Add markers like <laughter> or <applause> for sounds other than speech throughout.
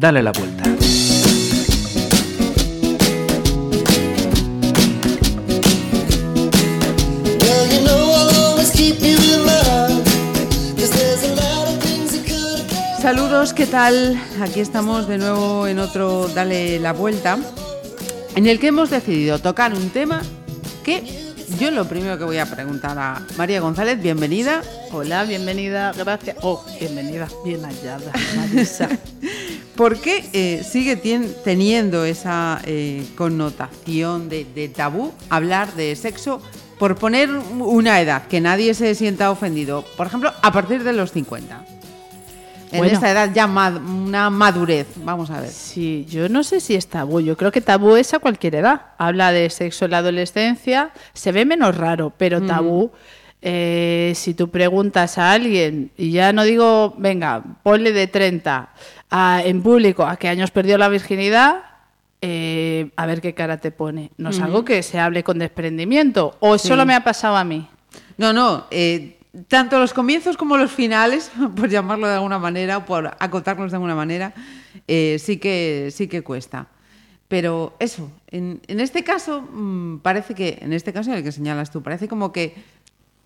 Dale la vuelta. Saludos, ¿qué tal? Aquí estamos de nuevo en otro Dale la vuelta, en el que hemos decidido tocar un tema que yo lo primero que voy a preguntar a María González, bienvenida. Hola, bienvenida, gracias. Oh, bienvenida, bien hallada, Marisa. <laughs> ¿Por qué eh, sigue teniendo esa eh, connotación de, de tabú hablar de sexo por poner una edad, que nadie se sienta ofendido? Por ejemplo, a partir de los 50 en esta edad ya una madurez, vamos a ver. Sí, yo no sé si es tabú, yo creo que tabú es a cualquier edad. Habla de sexo en la adolescencia, se ve menos raro, pero tabú, eh, si tú preguntas a alguien, y ya no digo, venga, ponle de 30 en público a qué años perdió la virginidad, eh, a ver qué cara te pone. No es algo que se hable con desprendimiento, o solo me ha pasado a mí. No, no, eh, tanto los comienzos como los finales, <laughs> por llamarlo de alguna manera, o por acotarlos de alguna manera, sí, que, sí que cuesta. Pero eso, en, en este caso, mm, parece que, en este caso en el que señalas tú, parece como que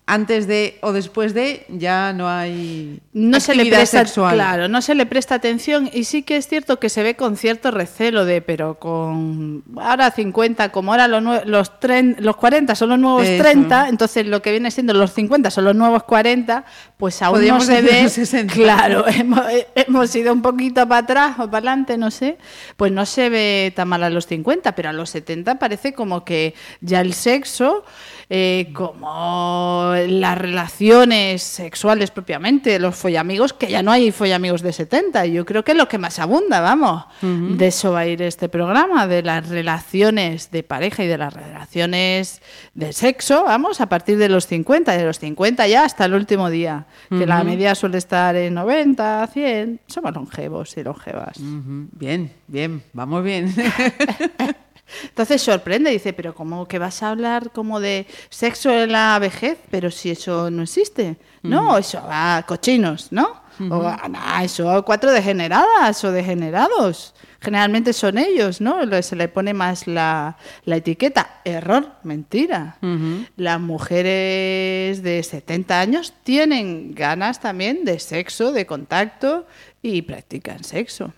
antes de o después de ya no hay no se le presta sexual. claro no se le presta atención y sí que es cierto que se ve con cierto recelo de pero con ahora 50 como ahora los los, los 40 son los nuevos 30 entonces lo que viene siendo los 50 son los nuevos 40 pues aún no se ve claro <laughs> hemos, hemos, ido un poquito para atrás o para adelante no sé pues no se ve tan mal a los 50 pero a los 70 parece como que ya el sexo eh, como las relaciones sexuales propiamente, los follamigos, que ya no hay follamigos de 70. Yo creo que es lo que más abunda, vamos. De eso va a ir este programa, de las relaciones de pareja y de las relaciones de sexo, vamos, a partir de los 50, de los 50 ya hasta el último día, que la media suele estar en 90, 100. Somos longevos y longevas. Bien, bien, vamos bien. <laughs> Entonces sorprende, dice, pero ¿cómo que vas a hablar como de sexo en la vejez? Pero si eso no existe. No, eso va cochinos, ¿no? O ah, eso cuatro degeneradas o degenerados. Generalmente son ellos, ¿no? Se le pone más la, etiqueta. Error, mentira. Las mujeres de 70 años tienen ganas también de sexo, de contacto y practican sexo.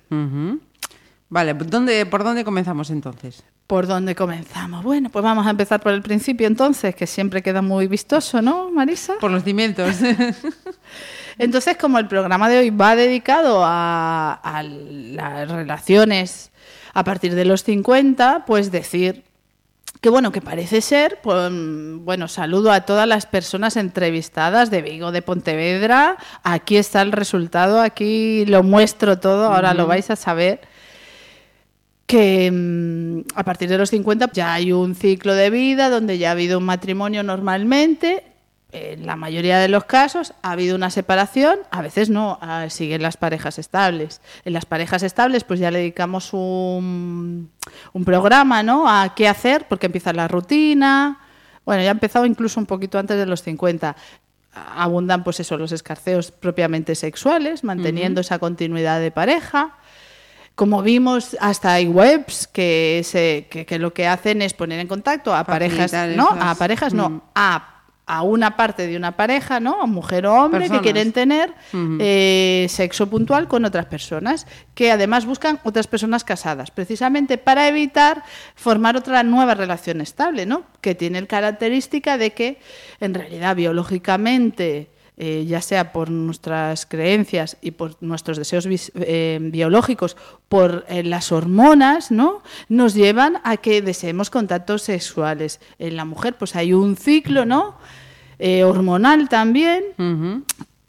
Vale, ¿dónde, ¿por dónde comenzamos entonces? ¿Por dónde comenzamos? Bueno, pues vamos a empezar por el principio entonces, que siempre queda muy vistoso, ¿no, Marisa? Por los cimientos. <laughs> entonces, como el programa de hoy va dedicado a, las relaciones a partir de los 50, pues decir que bueno, que parece ser, pues, bueno, saludo a todas las personas entrevistadas de Vigo, de Pontevedra, aquí está el resultado, aquí lo muestro todo, ahora lo vais a saber que mm, a partir de los 50 ya hay un ciclo de vida donde ya ha habido un matrimonio normalmente. En la mayoría de los casos ha habido una separación, a veces no, siguen las parejas estables. En las parejas estables pues ya le dedicamos un, un programa ¿no? a qué hacer, porque empieza la rutina. Bueno, ya ha empezado incluso un poquito antes de los 50 abundan pues eso los escarceos propiamente sexuales, manteniendo esa continuidad de pareja. Como vimos, hasta hay webs que, se, que, lo que hacen es poner en contacto a parejas, ¿no? A parejas, no, mm. a a una parte de una pareja, ¿no? mujer o hombre, que quieren tener eh, sexo puntual con otras personas, que además buscan otras personas casadas, precisamente para evitar formar otra nueva relación estable, ¿no? Que tiene la característica de que, en realidad, biológicamente eh, ya sea por nuestras creencias y por nuestros deseos eh, biológicos, por eh, las hormonas, ¿no? Nos llevan a que deseemos contactos sexuales. En la mujer, pues hay un ciclo, ¿no? hormonal también,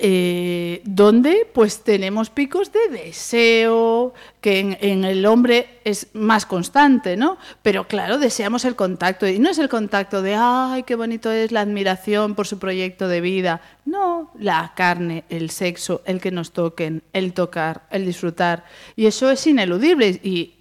eh, donde pues tenemos picos de deseo, que en, el hombre es más constante, ¿no? Pero claro, deseamos el contacto, y no es el contacto de, ay, qué bonito es la admiración por su proyecto de vida, no, la carne, el sexo, el que nos toquen, el tocar, el disfrutar, y eso es ineludible, y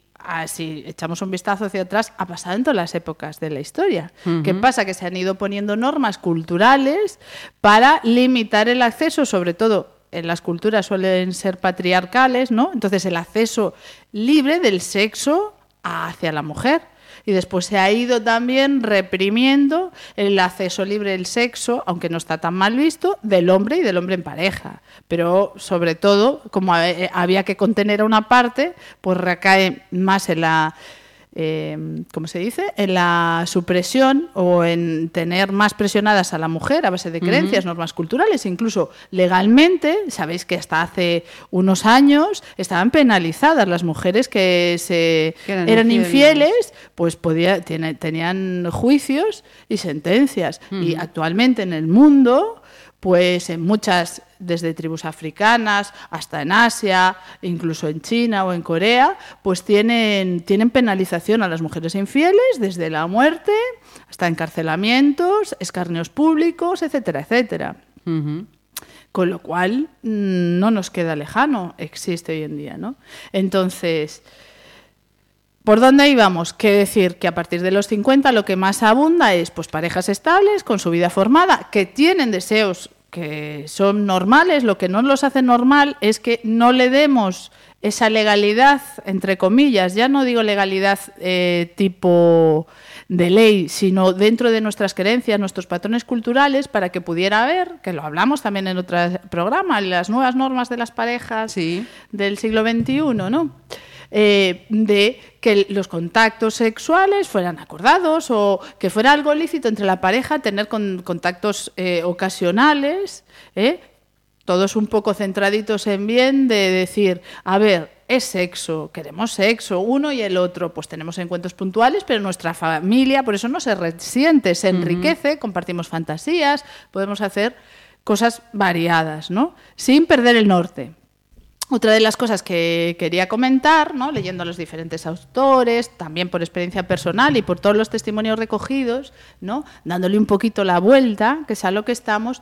si echamos un vistazo hacia atrás, ha pasado en todas las épocas de la historia. ¿Qué pasa? Que se han ido poniendo normas culturales para limitar el acceso, sobre todo en las culturas suelen ser patriarcales, ¿no? Entonces el acceso libre del sexo hacia la mujer. Y después se ha ido también reprimiendo el acceso libre del sexo, aunque no está tan mal visto, del hombre y del hombre en pareja. Pero sobre todo, como había que contener a una parte, pues recae más en la eh, ¿cómo se dice?, en la supresión o en tener más presionadas a la mujer a base de creencias, normas culturales, incluso legalmente, sabéis que hasta hace unos años estaban penalizadas las mujeres que, se eran, infieles, pues podía, tenían juicios y sentencias. Y actualmente en el mundo pues en muchas, desde tribus africanas hasta en Asia, incluso en China o en Corea, pues tienen, tienen penalización a las mujeres infieles, desde la muerte hasta encarcelamientos, escarneos públicos, etcétera, etcétera. Con lo cual mm, no nos queda lejano, existe hoy en día, ¿no? Entonces, ¿Por dónde íbamos? Que decir que a partir de los 50 lo que más abunda es pues parejas estables, con su vida formada, que tienen deseos que son normales. Lo que no los hace normal es que no le demos esa legalidad, entre comillas, ya no digo legalidad eh, tipo de ley, sino dentro de nuestras creencias, nuestros patrones culturales, para que pudiera haber, que lo hablamos también en otro programa, las nuevas normas de las parejas del siglo XXI, ¿no? Eh, de que los contactos sexuales fueran acordados o que fuera algo lícito entre la pareja tener contactos eh, ocasionales, ¿eh? todos un poco centraditos en bien de decir, a ver, es sexo, queremos sexo, uno y el otro, pues tenemos encuentros puntuales, pero nuestra familia, por eso no se resiente, se enriquece, compartimos fantasías, podemos hacer cosas variadas, ¿no? Sin perder el norte. Otra de las cosas que quería comentar, ¿no? leyendo a los diferentes autores, también por experiencia personal y por todos los testimonios recogidos, dándole un poquito la vuelta, que es a lo que estamos,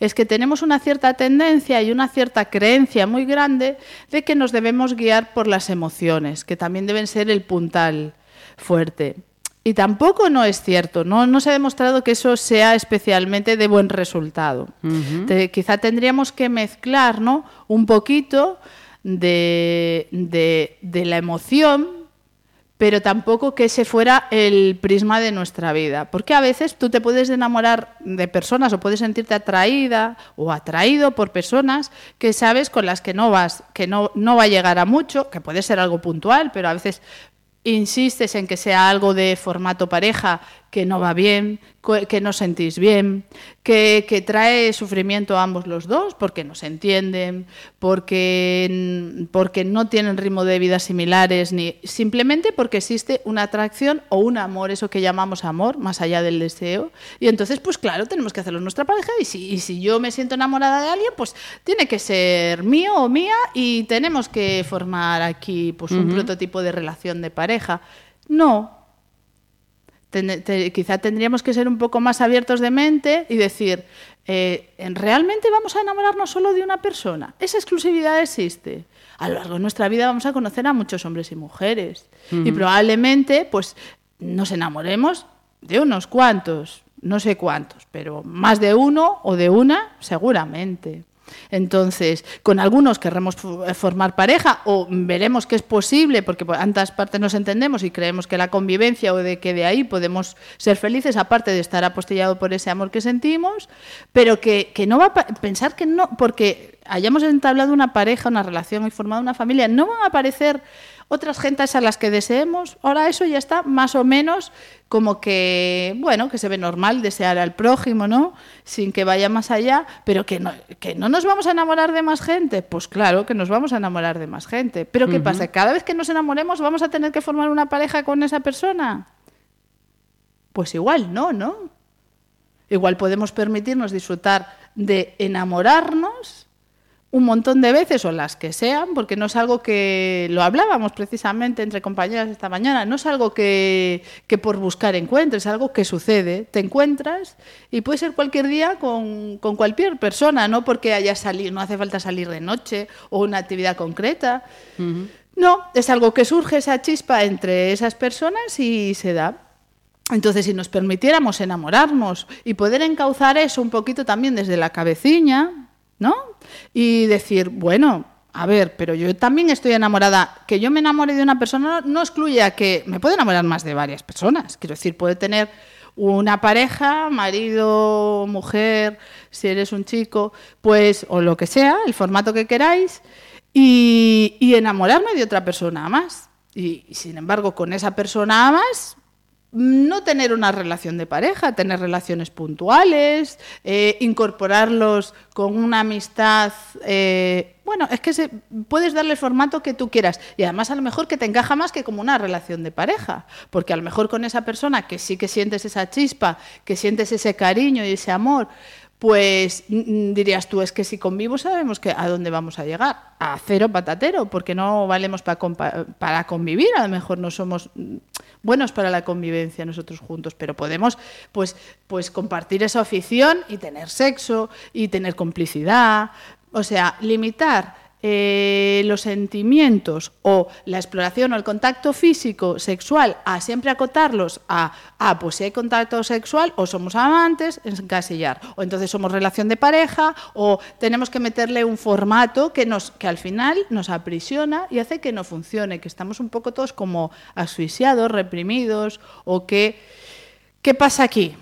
es que tenemos una cierta tendencia y una cierta creencia muy grande de que nos debemos guiar por las emociones, que también deben ser el puntal fuerte. Y tampoco no es cierto, no, no se ha demostrado que eso sea especialmente de buen resultado. quizá tendríamos que mezclar ¿no? un poquito de, de, la emoción, pero tampoco que ese fuera el prisma de nuestra vida. Porque a veces tú te puedes enamorar de personas o puedes sentirte atraída o atraído por personas que sabes con las que no vas, que no, no va a llegar a mucho, que puede ser algo puntual, pero a veces insistes en que sea algo de formato pareja que no va bien, que no sentís bien, que, trae sufrimiento a ambos los dos porque no se entienden, porque, porque no tienen ritmo de vida similares, ni simplemente porque existe una atracción o un amor, eso que llamamos amor, más allá del deseo. Y entonces, pues claro, tenemos que hacerlo nuestra pareja y si, y si yo me siento enamorada de alguien, pues tiene que ser mío o mía y tenemos que formar aquí pues, un prototipo de relación de pareja. No, quizá tendríamos que ser un poco más abiertos de mente y decir, eh, ¿realmente vamos a enamorarnos solo de una persona? ¿Esa exclusividad existe? A lo largo de nuestra vida vamos a conocer a muchos hombres y mujeres y probablemente pues nos enamoremos de unos cuantos, no sé cuántos, pero más de uno o de una seguramente. Entonces, con algunos querremos formar pareja o veremos que es posible porque por tantas partes nos entendemos y creemos que la convivencia o de que de ahí podemos ser felices, aparte de estar apostillado por ese amor que sentimos, pero que, que no va a pensar que no, porque hayamos entablado una pareja, una relación y formado una familia, no van a aparecer otras gentes a las que deseemos. Ahora eso ya está más o menos como que, bueno, que se ve normal desear al prójimo, ¿no? Sin que vaya más allá, pero que no, que no nos vamos a enamorar de más gente. Pues claro que nos vamos a enamorar de más gente. Pero ¿qué pasa? Cada vez que nos enamoremos vamos a tener que formar una pareja con esa persona. Pues igual no, ¿no? Igual podemos permitirnos disfrutar de enamorarnos un montón de veces o las que sean, porque no es algo que lo hablábamos precisamente entre compañeras esta mañana, no es algo que, que, por buscar encuentres, es algo que sucede. Te encuentras y puede ser cualquier día con, con cualquier persona, no porque haya salido, no hace falta salir de noche o una actividad concreta. No, es algo que surge esa chispa entre esas personas y se da. Entonces, si nos permitiéramos enamorarnos y poder encauzar eso un poquito también desde la cabeciña, ¿no? Y decir, bueno, a ver, pero yo también estoy enamorada. Que yo me enamore de una persona no excluye a que me puedo enamorar más de varias personas. Quiero decir, puede tener una pareja, marido, mujer, si eres un chico, pues, o lo que sea, el formato que queráis, y, y enamorarme de otra persona más. Y, sin embargo, con esa persona más, no tener una relación de pareja, tener relaciones puntuales, eh, incorporarlos con una amistad. Eh, bueno, es que se, puedes darle el formato que tú quieras y además a lo mejor que te encaja más que como una relación de pareja, porque a lo mejor con esa persona que sí que sientes esa chispa, que sientes ese cariño y ese amor, pues mm, dirías tú, es que si convivo sabemos que a dónde vamos a llegar, a cero patatero, porque no valemos para convivir, a lo mejor no somos mm, buenos para la convivencia nosotros juntos, pero podemos pues, pues compartir esa afición y tener sexo y tener complicidad, o sea, limitar eh, los sentimientos o la exploración o el contacto físico sexual a siempre acotarlos a, ah, pues si hay contacto sexual o somos amantes, encasillar, o entonces somos relación de pareja o tenemos que meterle un formato que, nos, que al final nos aprisiona y hace que no funcione, que estamos un poco todos como asfixiados, reprimidos o que... ¿Qué pasa aquí?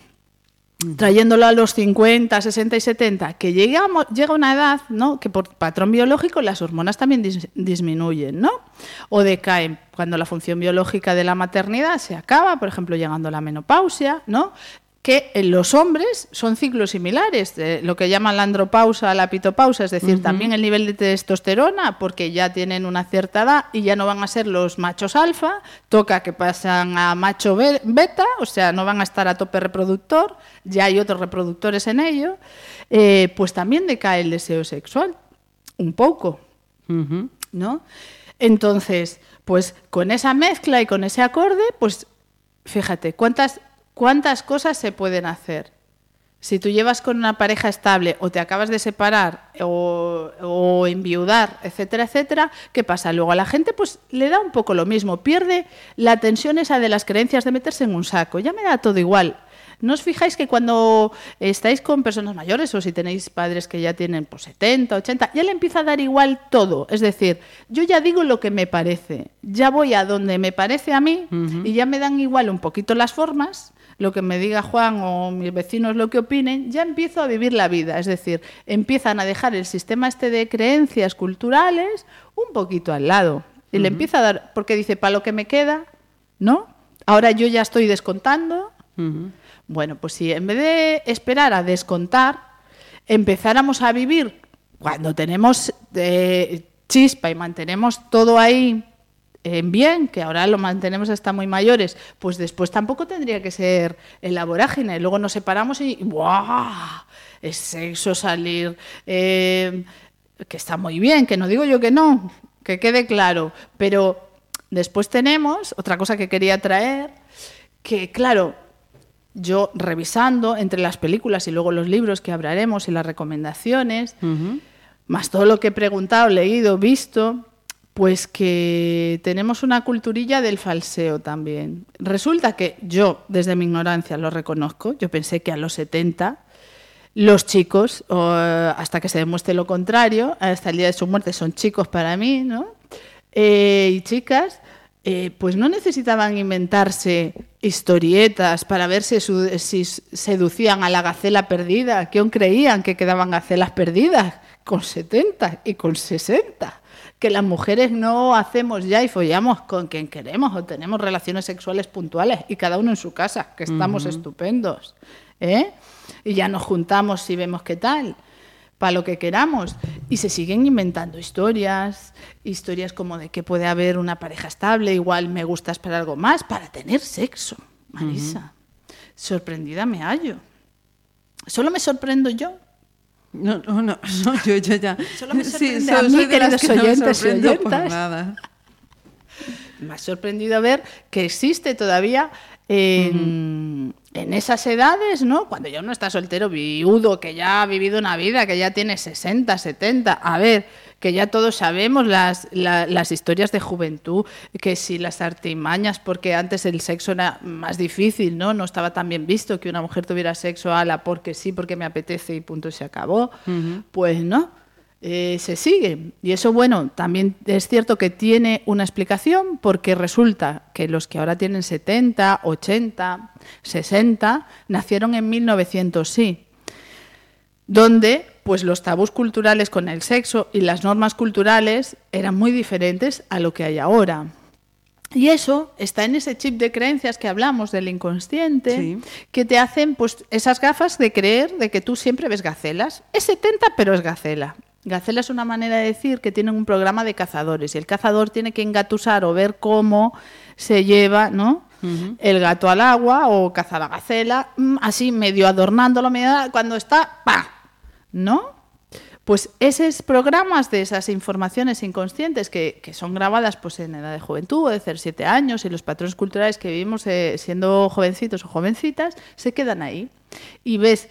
Trayéndolo a los 50, 60 y 70, que llega, llega una edad ¿no? que por patrón biológico las hormonas también disminuyen ¿no? o decaen. Cuando la función biológica de la maternidad se acaba, por ejemplo, llegando a la menopausia, ¿no? Que en los hombres son ciclos similares, lo que llaman la andropausa, la pitopausa, es decir, también el nivel de testosterona, porque ya tienen una cierta edad y ya no van a ser los machos alfa, toca que pasan a macho beta, o sea, no van a estar a tope reproductor, ya hay otros reproductores en ello, eh, pues también decae el deseo sexual, un poco, ¿no? Entonces, pues con esa mezcla y con ese acorde, pues fíjate, ¿cuántas ¿Cuántas cosas se pueden hacer? Si tú llevas con una pareja estable o te acabas de separar o, enviudar, etcétera, etcétera, ¿qué pasa? Luego a la gente pues le da un poco lo mismo, pierde la tensión esa de las creencias de meterse en un saco, ya me da todo igual. ¿No os fijáis que cuando estáis con personas mayores o si tenéis padres que ya tienen pues, 70, 80, ya le empieza a dar igual todo? Es decir, yo ya digo lo que me parece, ya voy a donde me parece a mí y ya me dan igual un poquito las formas, lo que me diga Juan o mis vecinos lo que opinen, ya empiezo a vivir la vida. Es decir, empiezan a dejar el sistema este de creencias culturales un poquito al lado. Y le empieza a dar, porque dice, para lo que me queda, ¿no? Ahora yo ya estoy descontando. Bueno, pues si en vez de esperar a descontar, empezáramos a vivir cuando tenemos eh, chispa y mantenemos todo ahí en bien, que ahora lo mantenemos hasta muy mayores, pues después tampoco tendría que ser en la vorágine. Luego nos separamos y ¡buah! Es sexo, salir, eh, que está muy bien, que no digo yo que no, que quede claro, pero después tenemos otra cosa que quería traer, que claro, yo revisando entre las películas y luego los libros que hablaremos y las recomendaciones, más todo lo que he preguntado, leído, visto, pues que tenemos una culturilla del falseo también. Resulta que yo, desde mi ignorancia, lo reconozco, yo pensé que a los 70 los chicos, hasta que se demuestre lo contrario, hasta el día de su muerte son chicos para mí, ¿no? Eh, y chicas, eh, pues no necesitaban inventarse historietas para ver si, si, seducían a la gacela perdida, que aún creían que quedaban gacelas perdidas con 70 y con 60. Que las mujeres no hacemos ya y follamos con quien queremos o tenemos relaciones sexuales puntuales y cada uno en su casa, que estamos estupendos. ¿eh? Y ya nos juntamos y vemos qué tal para lo que queramos. Y se siguen inventando historias, historias como de que puede haber una pareja estable, igual me gustas para algo más, para tener sexo, Marisa. Sorprendida me hallo. ¿Solo me sorprendo yo? No, no, <laughs> no, yo, yo, ya. Solo me sorprende a mí, queridos oyentes y oyentas. Me ha sorprendido ver que existe todavía en, en esas edades, ¿no? Cuando ya uno está soltero, viudo, que ya ha vivido una vida, que ya tiene 60, 70, a ver, que ya todos sabemos las, las historias de juventud, que si las artimañas, porque antes el sexo era más difícil, ¿no? No estaba tan bien visto que una mujer tuviera sexo a la porque sí, porque me apetece y punto, se acabó. Pues no eh, se sigue. Y eso, bueno, también es cierto que tiene una explicación porque resulta que los que ahora tienen 70, 80, 60, nacieron en 1900, sí, donde pues los tabús culturales con el sexo y las normas culturales eran muy diferentes a lo que hay ahora. Y eso está en ese chip de creencias que hablamos del inconsciente, que te hacen pues esas gafas de creer de que tú siempre ves gacelas. Es 70, pero es gacela. Gacela es una manera de decir que tienen un programa de cazadores y el cazador tiene que engatusar o ver cómo se lleva, ¿no? El gato al agua o caza la gacela, mm, así medio adornándolo, medio, cuando está, ¡pa! ¿No? Pues esos programas de esas informaciones inconscientes que, son grabadas pues, en edad de juventud, de ser siete años, y los patrones culturales que vivimos eh, siendo jovencitos o jovencitas, se quedan ahí. Y ves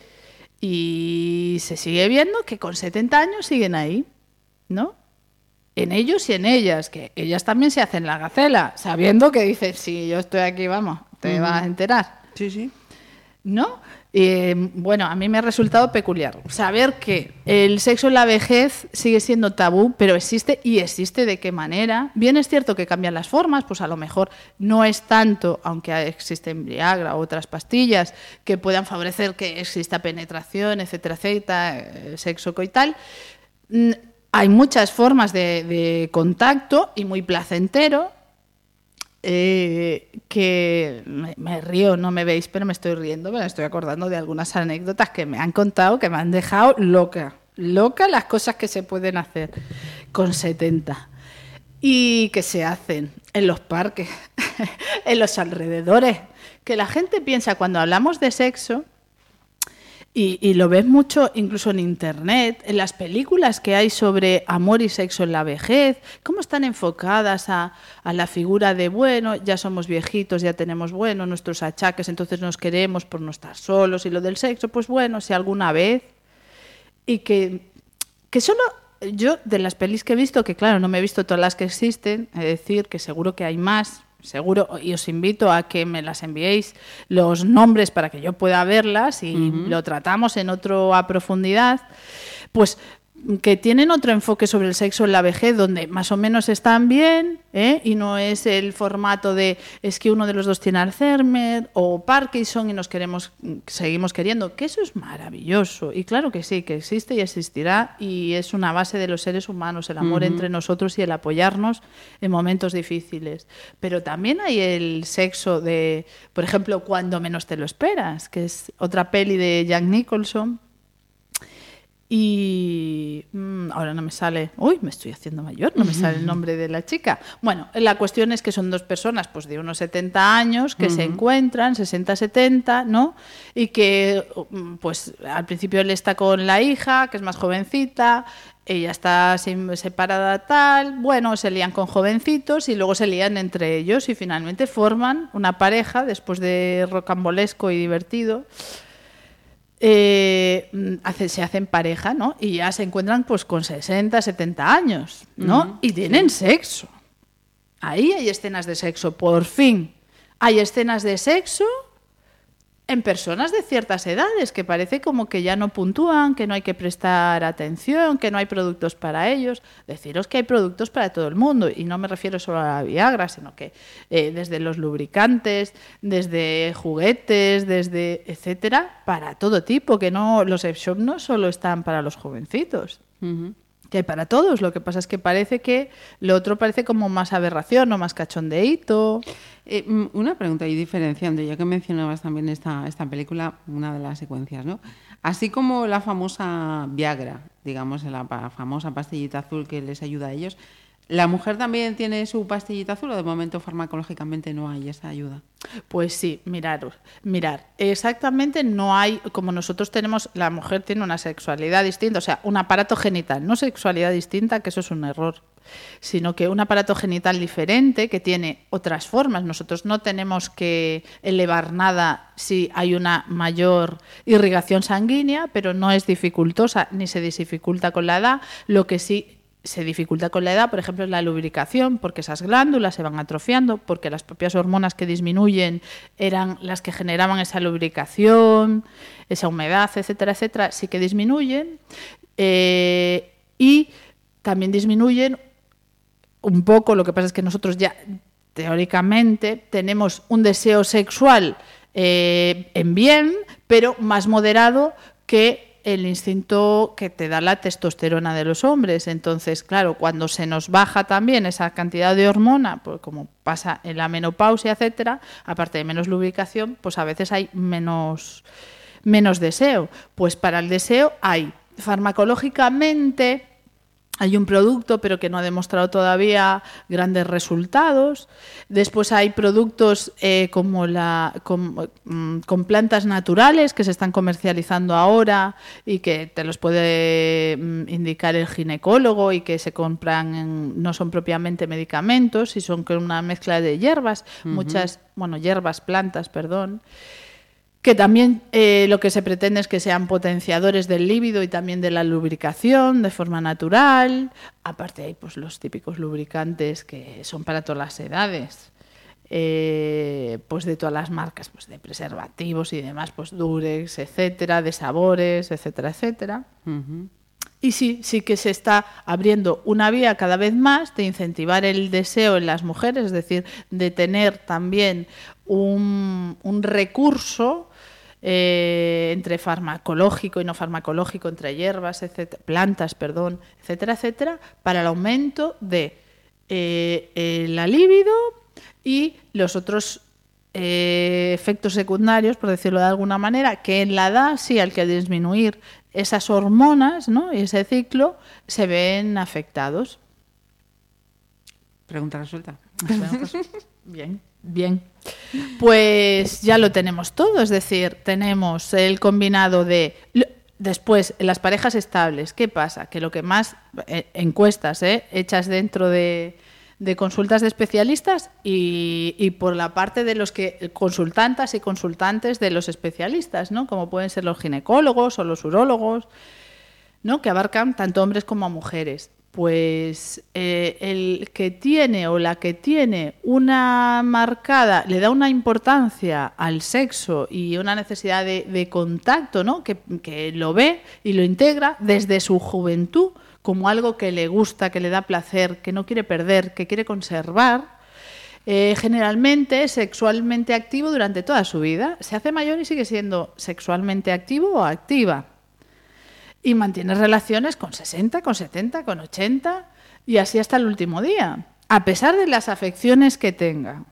y se sigue viendo que con 70 años siguen ahí, ¿no? En ellos y en ellas, que ellas también se hacen la gacela, sabiendo que dicen, si yo estoy aquí, vamos, te vas a enterar. Sí, sí. ¿No? Bueno, a mí me ha resultado peculiar saber que el sexo en la vejez sigue siendo tabú, pero existe y existe de qué manera. Bien es cierto que cambian las formas, pues a lo mejor no es tanto, aunque existen Viagra u otras pastillas que puedan favorecer que exista penetración, etcétera, etcétera, eh, sexo coital. Mm, hay muchas formas de contacto y muy placentero, eh, que me, río, no me veis, pero me estoy riendo, me estoy acordando de algunas anécdotas que me han contado que me han dejado loca, loca las cosas que se pueden hacer con 70 y que se hacen en los parques, <laughs> en los alrededores, que la gente piensa cuando hablamos de sexo, y, lo ves mucho incluso en Internet, en las películas que hay sobre amor y sexo en la vejez, cómo están enfocadas a, la figura de, bueno, ya somos viejitos, ya tenemos, bueno, nuestros achaques, entonces nos queremos por no estar solos y lo del sexo, pues bueno, si alguna vez. Y que, que solo yo, de las pelis que he visto, que claro, no me he visto todas las que existen, es decir, que seguro que hay más, seguro, y os invito a que me las enviéis los nombres para que yo pueda verlas y lo tratamos en otro a profundidad, pues que tienen otro enfoque sobre el sexo en la vejez, donde más o menos están bien, ¿eh? y no es el formato de es que uno de los dos tiene Alzheimer o Parkinson y nos queremos, seguimos queriendo, que eso es maravilloso. Y claro que sí, que existe y existirá, y es una base de los seres humanos, el amor entre nosotros y el apoyarnos en momentos difíciles. Pero también hay el sexo de, por ejemplo, cuando menos te lo esperas, que es otra peli de Jack Nicholson y mm, ahora no me sale, uy, me estoy haciendo mayor, no me sale el nombre de la chica. Bueno, la cuestión es que son dos personas pues de unos 70 años que se encuentran, 60-70, ¿no? Y que mm, pues al principio él está con la hija, que es más jovencita, ella está separada tal, bueno, se lían con jovencitos y luego se lían entre ellos y finalmente forman una pareja después de rocambolesco y divertido eh, se hacen pareja, ¿no? Y ya se encuentran pues con 60, 70 años, ¿no? y tienen sexo. Ahí hay escenas de sexo, por fin. Hay escenas de sexo en personas de ciertas edades que parece como que ya no puntúan, que no hay que prestar atención, que no hay productos para ellos. Deciros que hay productos para todo el mundo y no me refiero solo a la Viagra, sino que eh, desde los lubricantes, desde juguetes, desde etcétera, para todo tipo, que no los shop no solo están para los jovencitos que hay para todos. Lo que pasa es que parece que lo otro parece como más aberración o más cachondeíto. Eh, una pregunta y diferenciando, ya que mencionabas también esta, esta película, una de las secuencias, ¿no? Así como la famosa Viagra, digamos, la famosa pastillita azul que les ayuda a ellos, ¿La mujer también tiene su pastillita azul o de momento farmacológicamente no hay esa ayuda? Pues sí, mirar, mirar. Exactamente no hay, como nosotros tenemos, la mujer tiene una sexualidad distinta, o sea, un aparato genital, no sexualidad distinta, que eso es un error, sino que un aparato genital diferente que tiene otras formas. Nosotros no tenemos que elevar nada si hay una mayor irrigación sanguínea, pero no es dificultosa ni se dificulta con la edad. Lo que sí se dificulta con la edad, por ejemplo, la lubricación, porque esas glándulas se van atrofiando, porque las propias hormonas que disminuyen eran las que generaban esa lubricación, esa humedad, etcétera, etcétera, sí que disminuyen. Eh, y también disminuyen un poco, lo que pasa es que nosotros ya teóricamente tenemos un deseo sexual eh, en bien, pero más moderado que el instinto que te da la testosterona de los hombres. Entonces, claro, cuando se nos baja también esa cantidad de hormona, pues como pasa en la menopausia, etcétera, aparte de menos lubricación, pues a veces hay menos, menos deseo. Pues para el deseo hay farmacológicamente hay un producto, pero que no ha demostrado todavía grandes resultados. Después hay productos eh, como la, mm, con, plantas naturales que se están comercializando ahora y que te los puede mm, indicar el ginecólogo y que se compran, no son propiamente medicamentos, y son con una mezcla de hierbas, muchas, bueno, hierbas, plantas, perdón que también eh, lo que se pretende es que sean potenciadores del líbido y también de la lubricación de forma natural. Aparte hay pues, los típicos lubricantes que son para todas las edades. Eh, pues de todas las marcas, pues de preservativos y demás, pues Durex, etcétera, de sabores, etcétera, etcétera. Y sí, sí que se está abriendo una vía cada vez más de incentivar el deseo en las mujeres, es decir, de tener también un, un recurso eh, entre farmacológico y no farmacológico, entre hierbas, etcétera, plantas, perdón, etcétera, etcétera, para el aumento de eh, la libido y los otros eh, efectos secundarios, por decirlo de alguna manera, que en la edad sí al que disminuir esas hormonas ¿no? y ese ciclo se ven afectados. Pregunta resuelta. Bien, bien. Pues ya lo tenemos todo, es decir, tenemos el combinado de... Después, las parejas estables, ¿qué pasa? Que lo que más eh, encuestas eh, hechas dentro de, consultas de especialistas y, por la parte de los que consultantas y consultantes de los especialistas, ¿no? Como pueden ser los ginecólogos o los urólogos, ¿no? Que abarcan tanto hombres como mujeres pues eh, el que tiene o la que tiene una marcada, le da una importancia al sexo y una necesidad de, contacto, ¿no? Que, lo ve y lo integra desde su juventud como algo que le gusta, que le da placer, que no quiere perder, que quiere conservar, eh, generalmente sexualmente activo durante toda su vida. Se hace mayor y sigue siendo sexualmente activo o activa y mantienes relaciones con 60, con 70, con 80 y así hasta el último día, a pesar de las afecciones que tenga.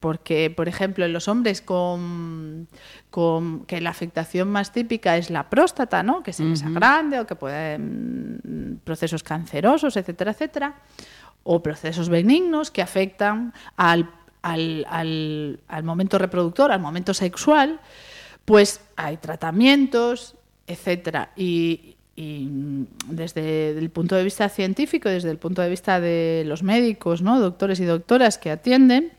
Porque, por ejemplo, en los hombres con, con que la afectación más típica es la próstata, ¿no? que se uh grande o que puede mm, procesos cancerosos, etcétera, etcétera, o procesos benignos que afectan al, al, al, al momento reproductor, al momento sexual, pues hay tratamientos, etcétera. Y, desde el punto de vista científico, desde el punto de vista de los médicos, ¿no? doctores y doctoras que atienden,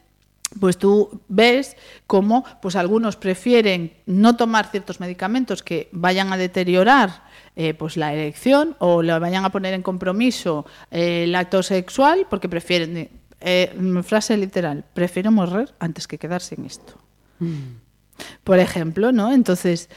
pues tú ves cómo pues algunos prefieren no tomar ciertos medicamentos que vayan a deteriorar eh, pues la erección o le vayan a poner en compromiso eh, el acto sexual porque prefieren, eh, frase literal, prefiero morrer antes que quedarse en esto. Mm. Por ejemplo, ¿no? Entonces,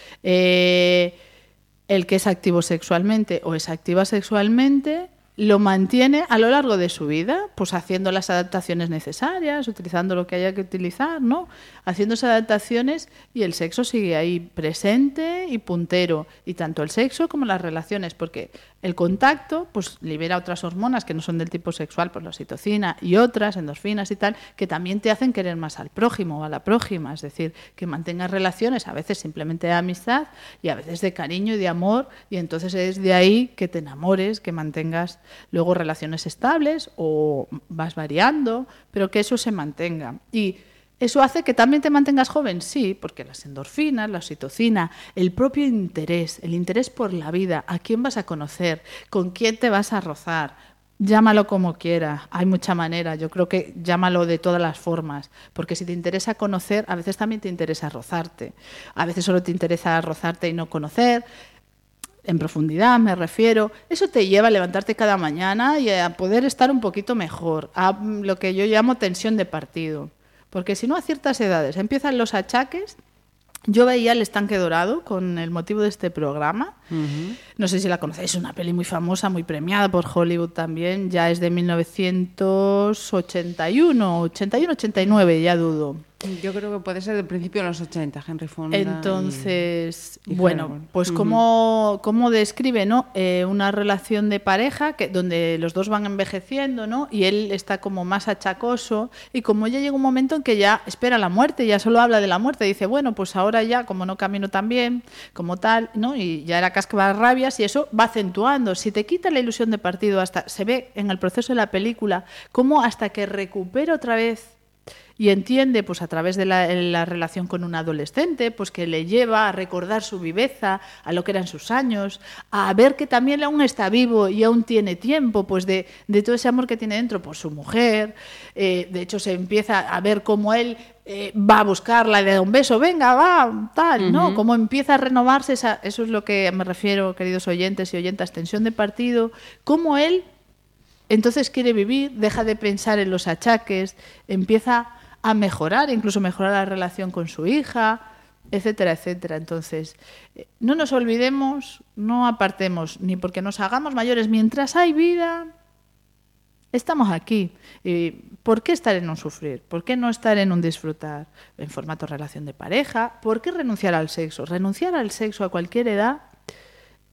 el que es activo sexualmente o es activa sexualmente lo mantiene a lo largo de su vida, pues haciendo las adaptaciones necesarias, utilizando lo que haya que utilizar, ¿no? Haciendo adaptaciones y el sexo sigue ahí presente y puntero, y tanto el sexo como las relaciones, porque el contacto pues libera otras hormonas que no son del tipo sexual, pues la oxitocina y otras, endorfinas y tal, que también te hacen querer más al prójimo o a la prójima, es decir, que mantengas relaciones a veces simplemente de amistad y a veces de cariño y de amor, y entonces es de ahí que te enamores, que mantengas luego relaciones estables o vas variando, pero que eso se mantenga. Y ¿Eso hace que también te mantengas joven? Sí, porque las endorfinas, la oxitocina, el propio interés, el interés por la vida, a quién vas a conocer, con quién te vas a rozar, llámalo como quiera, hay mucha manera, yo creo que llámalo de todas las formas, porque si te interesa conocer, a veces también te interesa rozarte, a veces solo te interesa rozarte y no conocer, en profundidad me refiero, eso te lleva a levantarte cada mañana y a poder estar un poquito mejor, a lo que yo llamo tensión de partido. Porque si no, a ciertas edades empiezan los achaques. Yo veía El estanque dorado con el motivo de este programa. No sé si la conocéis, es una peli muy famosa, muy premiada por Hollywood también. Ya es de 1981, 81, 89, ya dudo. Yo creo que puede ser del principio de los 80, Henry Fonda. Entonces, bueno, pues cómo, describe ¿no? Eh, una relación de pareja que, donde los dos van envejeciendo ¿no? y él está como más achacoso y como ya llega un momento en que ya espera la muerte, ya solo habla de la muerte, dice, bueno, pues ahora ya como no camino tan bien, como tal, ¿no? y ya era casca rabias y eso va acentuando. Si te quita la ilusión de partido, hasta se ve en el proceso de la película, cómo hasta que recupera otra vez y entiende pues a través de la, relación con un adolescente pues que le lleva a recordar su viveza a lo que eran sus años a ver que también aún está vivo y aún tiene tiempo pues de, todo ese amor que tiene dentro por su mujer. Eh, de hecho se empieza a ver cómo él eh, va a buscarla, le da un beso, venga, va, tal, ¿no? Cómo empieza a renovarse, esa, eso es lo que me refiero, queridos oyentes y oyentas, tensión de partido, cómo él entonces quiere vivir, deja de pensar en los achaques, empieza a mejorar, incluso mejorar la relación con su hija, etcétera, etcétera. Entonces, eh, no nos olvidemos, no apartemos, ni porque nos hagamos mayores, mientras hay vida, estamos aquí. ¿Y ¿Por qué estar en un sufrir? ¿Por qué no estar en un disfrutar? En formato relación de pareja. ¿Por qué renunciar al sexo? Renunciar al sexo a cualquier edad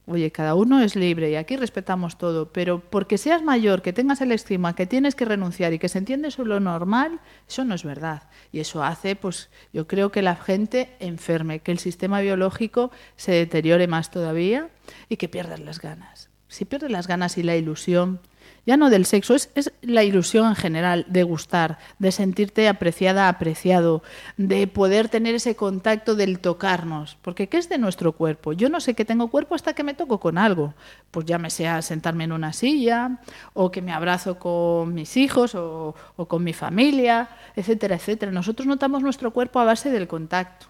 Oye, cada uno es libre y aquí respetamos todo, pero porque seas mayor, que tengas el estima, que tienes que renunciar y que se entiende eso lo normal, eso no es verdad. Y eso hace, pues, yo creo que la gente enferme, que el sistema biológico se deteriore más todavía y que pierdas las ganas. Si pierdes las ganas y la ilusión, ya no del sexo, es, la ilusión en general de gustar, de sentirte apreciada, apreciado, de poder tener ese contacto del tocarnos, porque ¿qué es de nuestro cuerpo? Yo no sé que tengo cuerpo hasta que me toco con algo, pues ya me sea sentarme en una silla, o que me abrazo con mis hijos, o, con mi familia, etcétera, etcétera. Nosotros notamos nuestro cuerpo a base del contacto.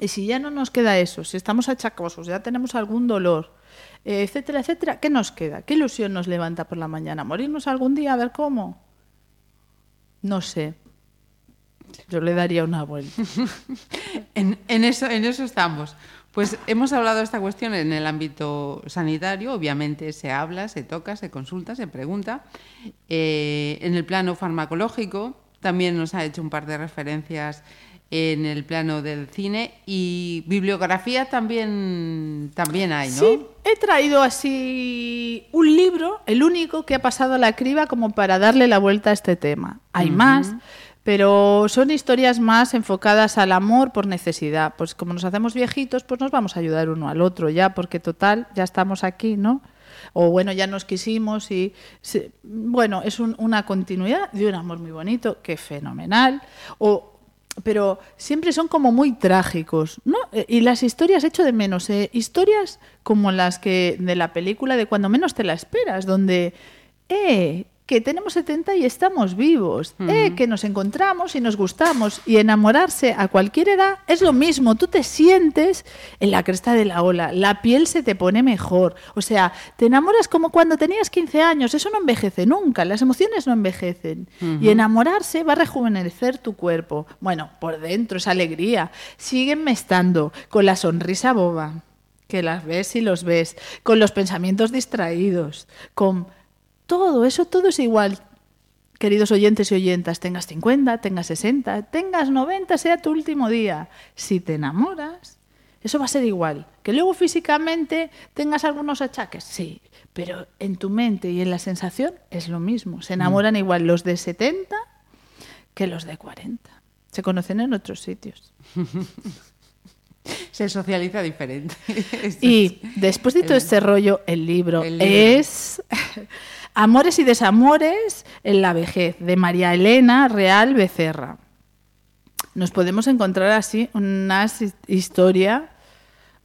Y si ya no nos queda eso, si estamos achacosos, ya tenemos algún dolor, etcétera, etcétera, ¿qué nos queda? ¿Qué ilusión nos levanta por la mañana? ¿Morirnos algún día a ver cómo? No sé. Yo le daría una vuelta. <laughs> en, eso, en eso estamos. Pues hemos hablado de esta cuestión en el ámbito sanitario, obviamente se habla, se toca, se consulta, se pregunta. Eh, en el plano farmacológico también nos ha hecho un par de referencias en el plano del cine y bibliografía también, también hay, ¿no? Sí, he traído así un libro, el único que ha pasado a la criba como para darle la vuelta a este tema. Hay más, pero son historias más enfocadas al amor por necesidad. Pues como nos hacemos viejitos, pues nos vamos a ayudar uno al otro ya, porque total, ya estamos aquí, ¿no? o bueno, ya nos quisimos y bueno, es una continuidad de un amor muy bonito, que fenomenal, o pero siempre son como muy trágicos, ¿no? Eh, y las historias hecho de menos, ¿eh? historias como las que de la película de cuando menos te la esperas, donde, eh, que tenemos 70 y estamos vivos, eh, que nos encontramos y nos gustamos y enamorarse a cualquier edad es lo mismo, tú te sientes en la cresta de la ola, la piel se te pone mejor, o sea, te enamoras como cuando tenías 15 años, eso no envejece nunca, las emociones no envejecen. Y enamorarse va a rejuvenecer tu cuerpo, bueno, por dentro es alegría, sígueme estando con la sonrisa boba que las ves y los ves, con los pensamientos distraídos, con todo, eso todo es igual. Queridos oyentes y oyentas, tengas 50, tengas 60, tengas 90, sea tu último día. Si te enamoras, eso va a ser igual. Que luego físicamente tengas algunos achaques, sí, pero en tu mente y en la sensación es lo mismo. Se enamoran igual los de 70 que los de 40. Se conocen en otros sitios. <laughs> Se socializa diferente. <laughs> Y es- después de todo el- este rollo, el libro, el libro. es <laughs> Amores y desamores en la vejez, de María Elena Real Becerra. Nos podemos encontrar así unas his- historia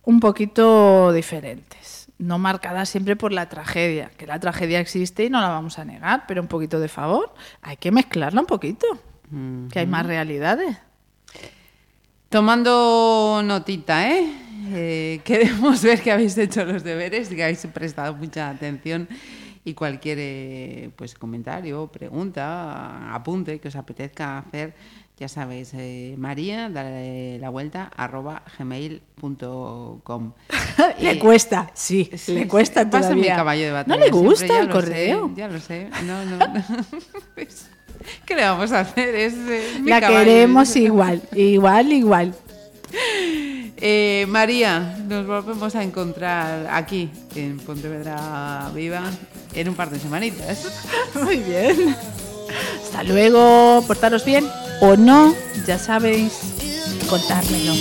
un poquito diferentes, no marcadas siempre por la tragedia, que la tragedia existe y no la vamos a negar, pero un poquito de favor, hay que mezclarla un poquito, que hay más realidades. Tomando notita, ¿eh? Eh, Queremos <laughs> ver que habéis hecho los deberes y que habéis prestado mucha atención y cualquier eh, pues comentario, pregunta, apunte que os apetezca hacer, ya sabéis, eh, María, dale la vuelta, arroba gmail.com. <laughs> le Eh, cuesta, sí, Sí, le cuesta pasa mi todavía. caballo de ¿No batalla. le siempre, gusta el correo? sé, ya lo sé. No, no, no. <laughs> Pues, ¿Qué le vamos a hacer? Es, eh, mi La caballo. queremos igual, igual, igual. Eh, María, nos volvemos a encontrar aquí en Pontevedra Viva en un par de semanitas. <laughs> Muy bien. Hasta luego, portaros bien o no, ya sabéis, contármelo.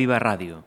Viva Radio.